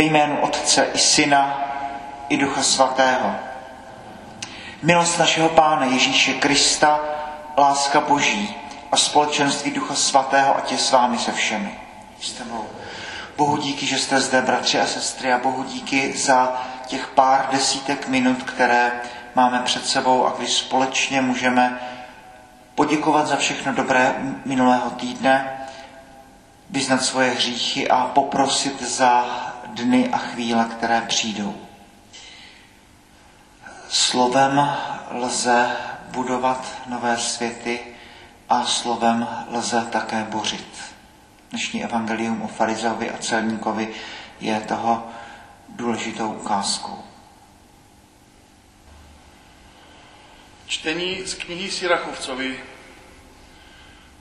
ve jménu Otce i Syna i Ducha Svatého. Milost našeho Pána Ježíše Krista, láska Boží a společenství Ducha Svatého, ať je s vámi se všemi. S tebou. Bohu díky, že jste zde, bratři a sestry, a Bohu díky za těch pár desítek minut, které máme před sebou a kdy společně můžeme poděkovat za všechno dobré minulého týdne, vyznat svoje hříchy a poprosit za dny a chvíle, které přijdou. Slovem lze budovat nové světy a slovem lze také bořit. Dnešní evangelium o farizeovi a celníkovi je toho důležitou ukázkou. Čtení z knihy Sirachovcovi.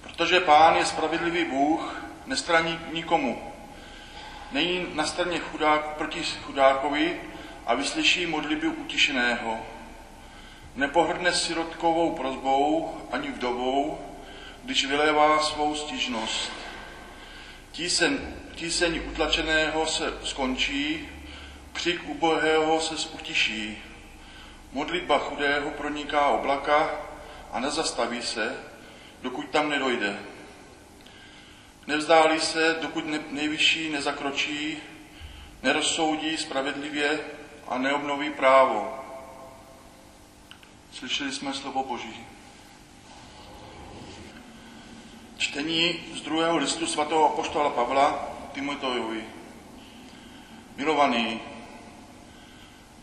Protože pán je spravedlivý Bůh, nestraní nikomu. Není na straně chudák proti chudákovi a vyslyší modlitby utišeného. Nepohrdne sirotkovou prozbou ani vdovou, když vylévá svou stížnost. Tíseň, tíseň utlačeného se skončí, křik ubohého se utiší. Modlitba chudého proniká oblaka a nezastaví se, dokud tam nedojde. Nevzdálí se, dokud nejvyšší nezakročí, nerozsoudí spravedlivě a neobnoví právo. Slyšeli jsme slovo Boží. Čtení z druhého listu svatého apoštola Pavla Timotejovi. Milovaný,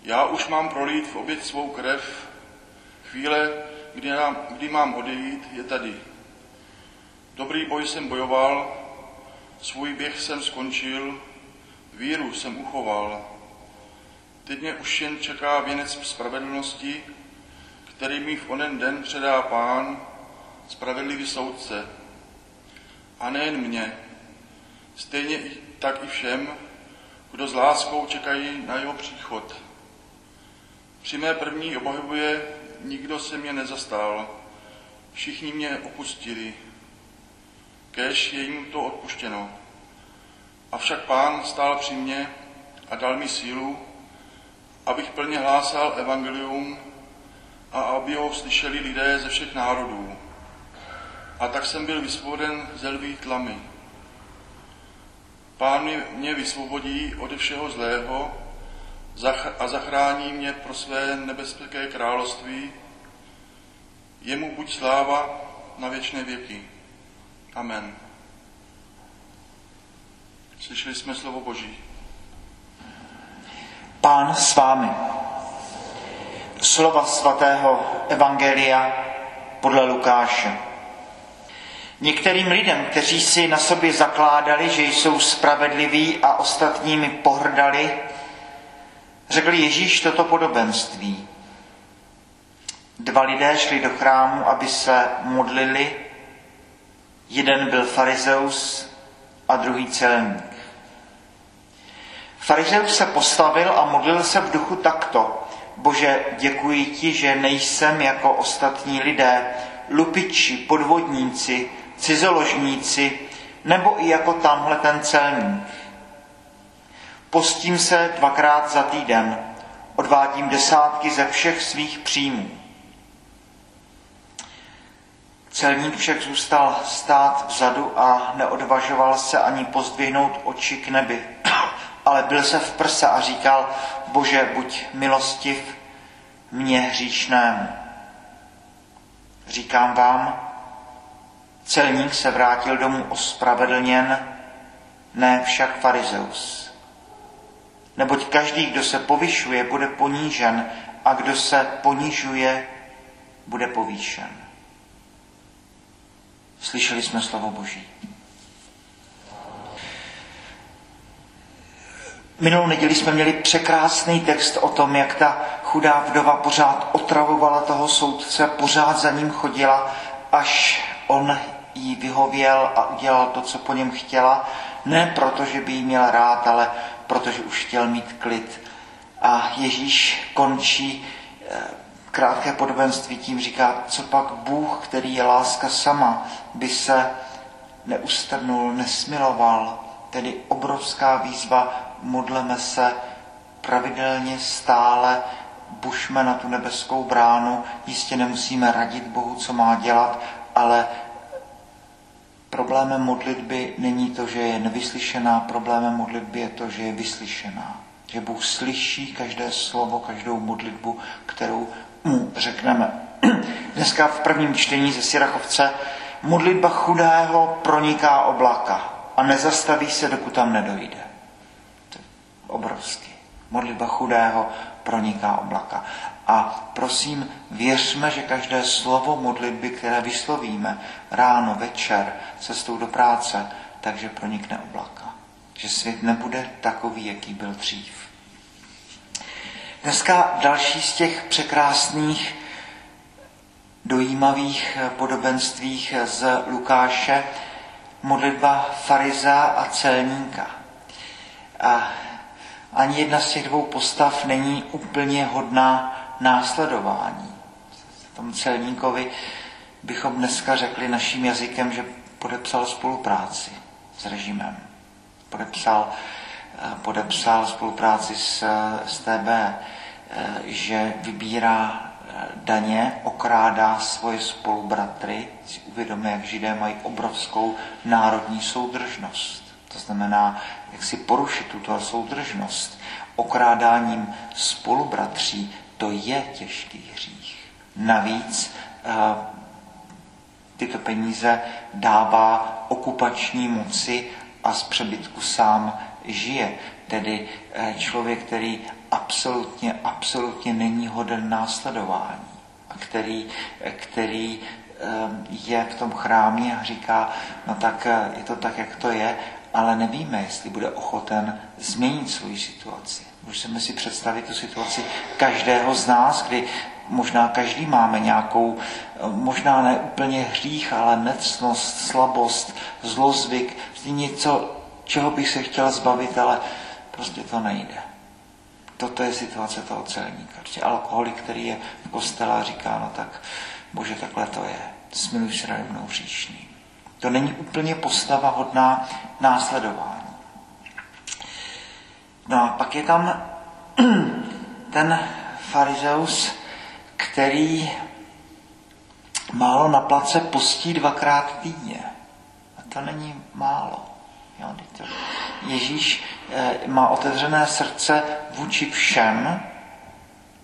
já už mám prolít v oběť svou krev. Chvíle, kdy, nám, kdy mám odejít, je tady. Dobrý boj jsem bojoval, svůj běh jsem skončil, víru jsem uchoval. Teď mě už jen čeká věnec spravedlnosti, který mi v onen den předá pán, spravedlivý soudce. A nejen mě, stejně tak i všem, kdo s láskou čekají na jeho příchod. Při mé první obhajobě nikdo se mě nezastal, všichni mě opustili. Kéž je jim to odpuštěno. Avšak pán stál při mně a dal mi sílu, abych plně hlásal evangelium a aby ho slyšeli lidé ze všech národů. A tak jsem byl vysvoboden ze lví tlamy. Pán mě vysvobodí ode všeho zlého a zachrání mě pro své nebezpečné království. Jemu buď sláva na věčné věky. Amen. Slyšeli jsme slovo Boží. Pán s vámi. Slova svatého Evangelia podle Lukáše. Některým lidem, kteří si na sobě zakládali, že jsou spravedliví a ostatními pohrdali, řekl Ježíš toto podobenství. Dva lidé šli do chrámu, aby se modlili. Jeden byl farizeus a druhý celník. Farizeus se postavil a modlil se v duchu takto. Bože, děkuji ti, že nejsem jako ostatní lidé, lupiči, podvodníci, cizoložníci, nebo i jako tamhle ten celník. Postím se dvakrát za týden, odvádím desátky ze všech svých příjmů. Celník však zůstal stát vzadu a neodvažoval se ani pozdvihnout oči k nebi, ale byl se v prsa a říkal, bože, buď milostiv mě hříšnému. Říkám vám, celník se vrátil domů ospravedlněn, ne však farizeus. Neboť každý, kdo se povyšuje, bude ponížen a kdo se ponižuje, bude povýšen. Slyšeli jsme slovo Boží. Minulou neděli jsme měli překrásný text o tom, jak ta chudá vdova pořád otravovala toho soudce, pořád za ním chodila, až on jí vyhověl a udělal to, co po něm chtěla. Ne proto, že by jí měla rád, ale protože už chtěl mít klid. A Ježíš končí eh, krátké podobenství tím říká, co pak Bůh, který je láska sama, by se neustrnul, nesmiloval. Tedy obrovská výzva modleme se pravidelně, stále, bušme na tu nebeskou bránu, jistě nemusíme radit Bohu, co má dělat, ale problémem modlitby není to, že je nevyslyšená, problémem modlitby je to, že je vyslyšená. Že Bůh slyší každé slovo, každou modlitbu, kterou řekneme. Dneska v prvním čtení ze Sirachovce modlitba chudého proniká oblaka a nezastaví se, dokud tam nedojde. To je obrovský. Modlitba chudého proniká oblaka. A prosím, věřme, že každé slovo modlitby, které vyslovíme ráno, večer, cestou do práce, takže pronikne oblaka. Že svět nebude takový, jaký byl dřív. Dneska další z těch překrásných, dojímavých podobenstvích z Lukáše, modlitba fariza a celníka. A ani jedna z těch dvou postav není úplně hodná následování. Tomu celníkovi bychom dneska řekli naším jazykem, že podepsal spolupráci s režimem. Podepsal, podepsal spolupráci s STB, eh, že vybírá eh, daně, okrádá svoje spolubratry, si uvědomí, jak židé mají obrovskou národní soudržnost. To znamená, jak si porušit tuto soudržnost okrádáním spolubratří, to je těžký hřích. Navíc eh, tyto peníze dává okupační moci a z přebytku sám žije. Tedy eh, člověk, který absolutně, absolutně není hoden následování a který, eh, který je v tom chrámě a říká, no tak je to tak, jak to je, ale nevíme, jestli bude ochoten změnit svou situaci. Můžeme si představit tu situaci každého z nás, kdy možná každý máme nějakou, možná ne úplně hřích, ale necnost, slabost, zlozvyk, něco, čeho bych se chtěl zbavit, ale prostě to nejde. Toto je situace toho celníka. Prostě alkoholik, který je v kostele a říká, no tak, bože, takhle to je. Smiluj se nade mnou hříšný. To není úplně postava hodná následování. No a pak je tam ten farizeus, který málo na place postí dvakrát týdně. A to není málo. Jo, to Ježíš eh, má otevřené srdce vůči všem,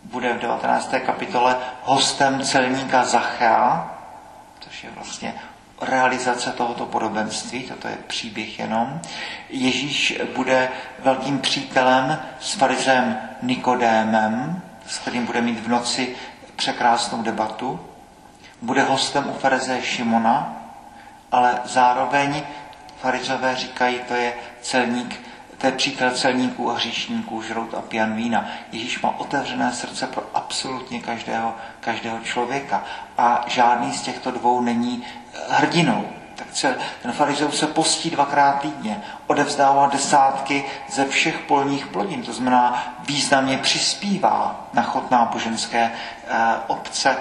bude v 19. kapitole hostem celníka Zachea, což je vlastně realizace tohoto podobenství, toto je příběh jenom. Ježíš bude velkým přítelem s farizem Nikodémem, s kterým bude mít v noci překrásnou debatu. Bude hostem u farize Šimona, ale zároveň farizové říkají, to je celník, to je přítel celníků a hříšníků, žrout a pijan vína. Ježíš má otevřené srdce pro absolutně každého, každého člověka a žádný z těchto dvou není hrdinou. Tak ten farizeus se postí dvakrát týdně, odevzdává desátky ze všech polních plodin, to znamená významně přispívá na chod náboženské e, obce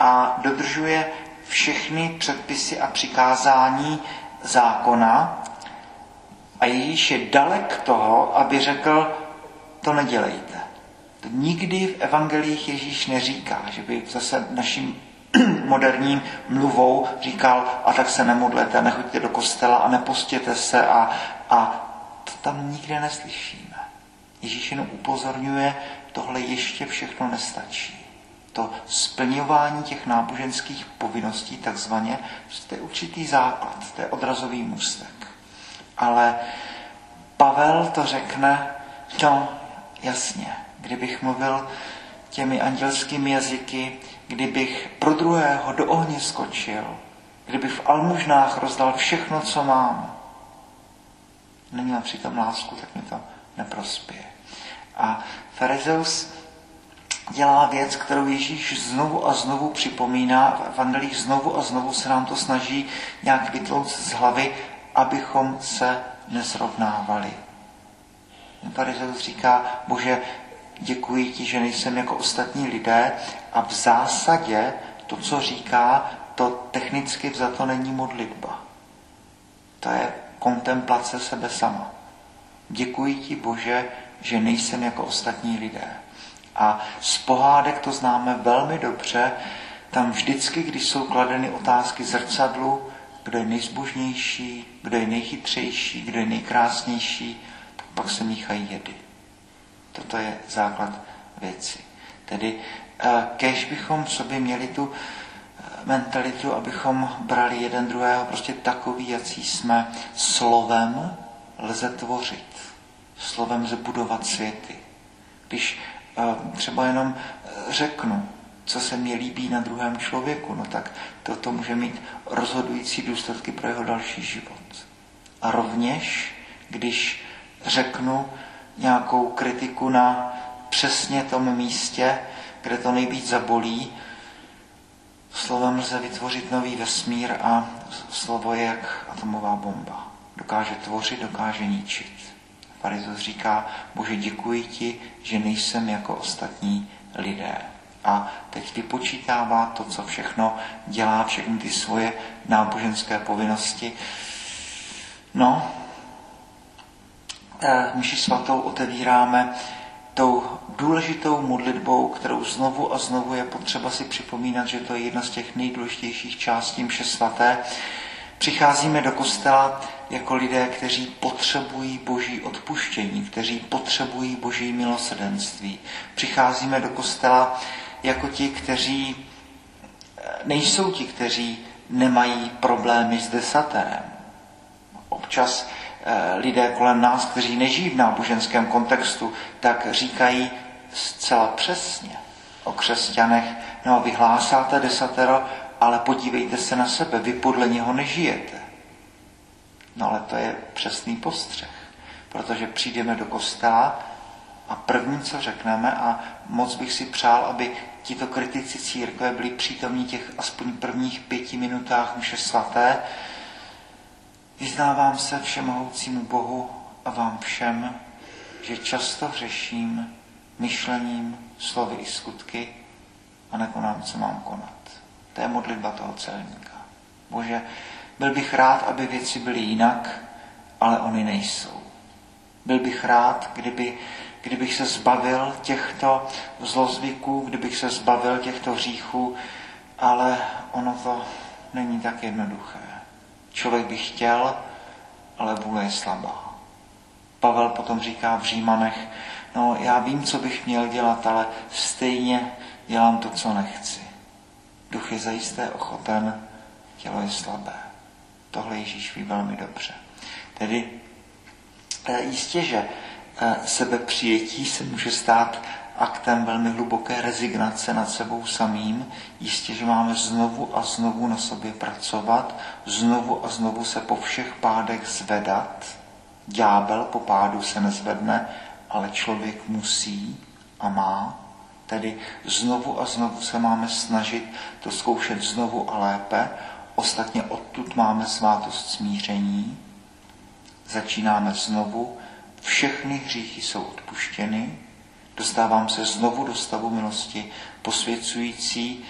a dodržuje všechny předpisy a přikázání zákona a Ježíš je dalek toho, aby řekl, to nedělejte. To nikdy v evangelích Ježíš neříká, že by zase naším moderním mluvou říkal, a tak se nemodlete, nechoďte do kostela a nepostěte se a, a to tam nikde neslyšíme. Ježíš jenom upozorňuje, tohle ještě všechno nestačí. To splňování těch náboženských povinností, takzvaně, to je určitý základ, to je odrazový můstek. Ale Pavel to řekne, no jasně, kdybych mluvil těmi andělskými jazyky, kdybych pro druhého do ohně skočil, kdybych v almužnách rozdal všechno, co mám, neměl přitom lásku, tak mi to neprospěje. A farizeus dělá věc, kterou Ježíš znovu a znovu připomíná. V evangelích znovu a znovu se nám to snaží nějak vytlouct z hlavy, abychom se nesrovnávali. Farizeus říká, bože, děkuji ti, že nejsem jako ostatní lidé a v zásadě to, co říká, to technicky vzato není modlitba. To je kontemplace sebe sama. Děkuji ti, Bože, že nejsem jako ostatní lidé. A z pohádek to známe velmi dobře, tam vždycky, když jsou kladeny otázky zrcadlu, kdo je nejzbožnější, kdo je nejchytřejší, kdo je nejkrásnější, tak pak se míchají jedy. Toto je základ věci. Tedy eh, kež bychom v sobě měli tu eh, mentalitu, abychom brali jeden druhého prostě takový, jací jsme. Slovem lze tvořit. Slovem lze budovat světy. Když třeba jenom řeknu, co se mi líbí na druhém člověku, no tak toto může mít rozhodující důsledky pro jeho další život. A rovněž, když řeknu nějakou kritiku na přesně tom místě, kde to nejvíc zabolí, slovem lze vytvořit nový vesmír a slovo je jak atomová bomba. Dokáže tvořit, dokáže ničit. Farizus říká, bože děkuji ti, že nejsem jako ostatní lidé a teď vypočítává to, co všechno dělá, všechny ty svoje náboženské povinnosti. No, myši svatou otevíráme tou důležitou modlitbou, kterou znovu a znovu je potřeba si připomínat, že to je jedna z těch nejdůležitějších částí mše svaté. Přicházíme do kostela jako lidé, kteří potřebují boží odpuštění, kteří potřebují boží milosrdenství. Přicházíme do kostela jako ti, kteří eh, nejsou ti, kteří nemají problémy s desaterem. Občas eh, lidé kolem nás, kteří nežijí v náboženském kontextu, tak říkají zcela přesně o křesťanech, no vy hlásáte desatero, ale podívejte se na sebe, vy podle něho nežijete. No ale to je přesný postřeh, protože přijdeme do kostela a první, co řekneme, a moc bych si přál, aby tito kritici církve byli přítomní těch aspoň prvních pěti minutách mše svaté. Vyznávám se všemohoucímu Bohu a vám všem, že často hřeším myšlením, slovy i skutky a nekonám, co mám konat. To je modlitba toho celníka. Bože, byl bych rád, aby věci byly jinak, ale oni nejsou. Byl bych rád, kdyby kdybych se zbavil těchto zlozvyků, kdybych se zbavil těchto hříchů, ale ono to není tak jednoduché. Člověk by chtěl, ale vůle je slabá. Pavel potom říká v Římanech, no já vím, co bych měl dělat, ale stejně dělám to, co nechci. Duch je zajisté ochoten, tělo je slabé. Tohle Ježíš ví velmi dobře. Tedy eh, jistě, že sebepřijetí se může stát aktem velmi hluboké rezignace nad sebou samým. Jistě, že máme znovu a znovu na sobě pracovat, znovu a znovu se po všech pádech zvedat. Ďábel po pádu se nezvedne, ale člověk musí a má. Tedy znovu a znovu se máme snažit to zkoušet znovu a lépe. Ostatně odtud máme svátost smíření. Začínáme znovu všechny hříchy jsou odpuštěny, dostávám se znovu do stavu milosti posvěcující,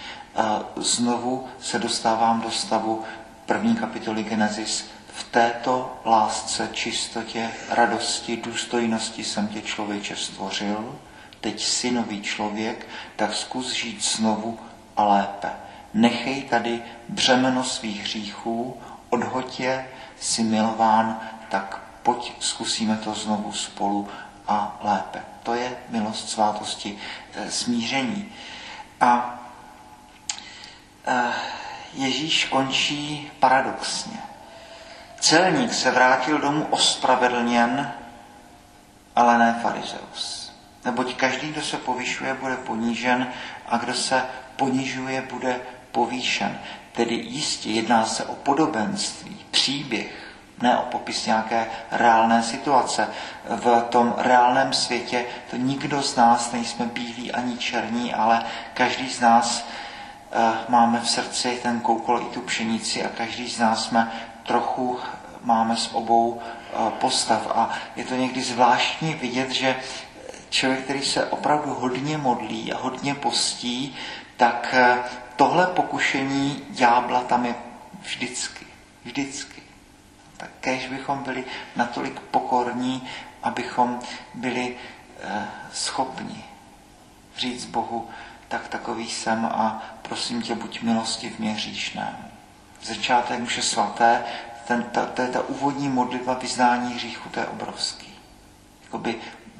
znovu se dostávám do stavu první kapitoly Genesis. V této lásce, čistotě, radosti, důstojnosti jsem tě člověče stvořil, teď jsi nový člověk, tak zkus žít znovu a lépe. Nechej tady břemeno svých hříchů, odhoď je, jsi milován, tak pojď zkusíme to znovu spolu a lépe. To je milost svátosti e, smíření. A e, Ježíš končí paradoxně. Celník se vrátil domů ospravedlněn, ale ne farizeus. Neboť každý, kdo se povyšuje, bude ponížen a kdo se ponižuje, bude povýšen. Tedy jistě jedná se o podobenství, příběh, ne o popis nějaké reálné situace. V tom reálném světě to nikdo z nás nejsme bílí ani černí, ale každý z nás uh, máme v srdci ten koukol i tu pšenici a každý z nás jsme trochu máme s obou uh, postav. A je to někdy zvláštní vidět, že člověk, který se opravdu hodně modlí a hodně postí, tak uh, tohle pokušení ďábla tam je vždycky. Vždycky tak kež bychom byli natolik pokorní abychom byli eh, schopni říct Bohu, tak takový jsem a prosím tě, buď milosti v mě hříšné. Začátek muše svaté, ten, ta, to je ta úvodní modlitba vyznání hříchu, to je obrovský. Jakoby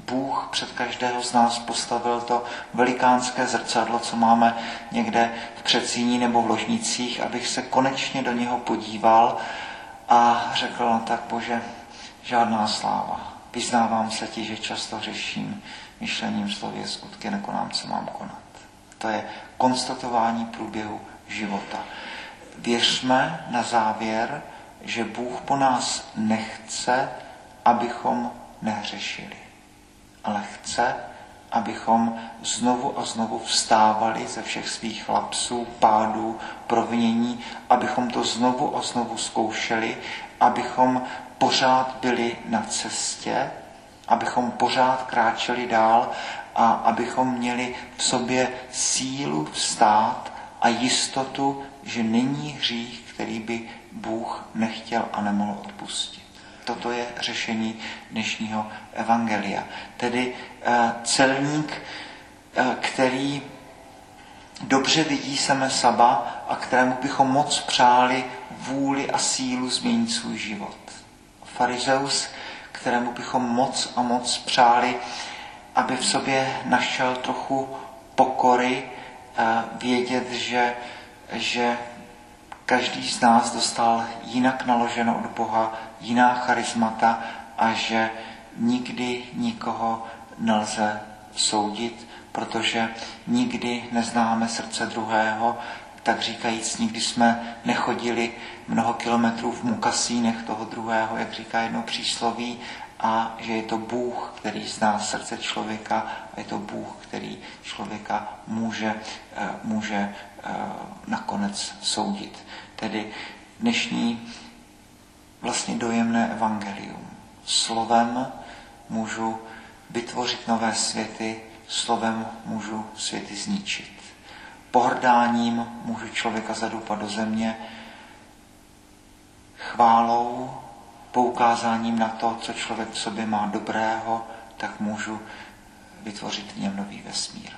Bůh před každého z nás postavil to velikánské zrcadlo, co máme někde v předsíní nebo v ložnicích, abych se konečně do něho podíval a řekl, no tak Bože, žádná sláva. Vyznávám se ti, že často řeším myšlením, slově, skutky, nekonám, co mám konat. To je konstatování průběhu života. Věřme na závěr, že Bůh po nás nechce, abychom nehřešili, ale chce, abychom znovu a znovu vstávali ze všech svých lapsů, pádů, provinění, abychom to znovu a znovu zkoušeli, abychom pořád byli na cestě, abychom pořád kráčeli dál a abychom měli v sobě sílu vstát a jistotu, že není hřích, který by Bůh nechtěl a nemohl odpustit. Toto je řešení dnešního evangelia. Tedy eh, celník, eh, který dobře vidí same saba a kterému bychom moc přáli vůli a sílu změnit svůj život. Farizeus, kterému bychom moc a moc přáli, aby v sobě našel trochu pokory, eh, vědět, že, že každý z nás dostal jinak naloženo od Boha, jiná charismata a že nikdy nikoho nelze soudit, protože nikdy neznáme srdce druhého, tak říkajíc, nikdy jsme nechodili mnoho kilometrů v mukasínech toho druhého, jak říká jedno přísloví, a že je to Bůh, který zná srdce člověka a je to Bůh, který člověka může, eh, může eh, nakonec soudit. Tedy dnešní vlastně dojemné evangelium. Slovem můžu vytvořit nové světy, slovem můžu světy zničit. Pohrdáním můžu člověka zadupat do země, chválou, poukázáním na to, co člověk v sobě má dobrého, tak můžu vytvořit v něm nový vesmír.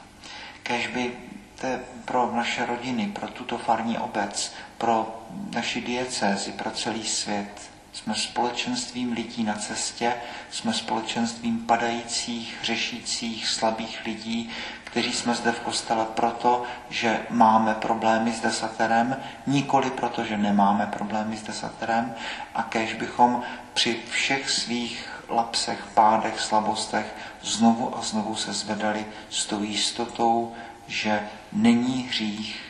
Kež by to je pro naše rodiny, pro tuto farní obec, pro naši diecézi, pro celý svět. Jsme společenstvím lidí na cestě, jsme společenstvím padajících, řešících, slabých lidí, kteří jsme zde v kostele proto, že máme problémy s desaterem, nikoli proto, že nemáme problémy s desaterem a kež bychom při všech svých lapsech, pádech, slabostech znovu a znovu se zvedali s tou jistotou, že není hřích,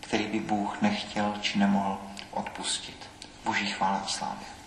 který by Bůh nechtěl či nemohl odpustit. Boží chvála a slávě.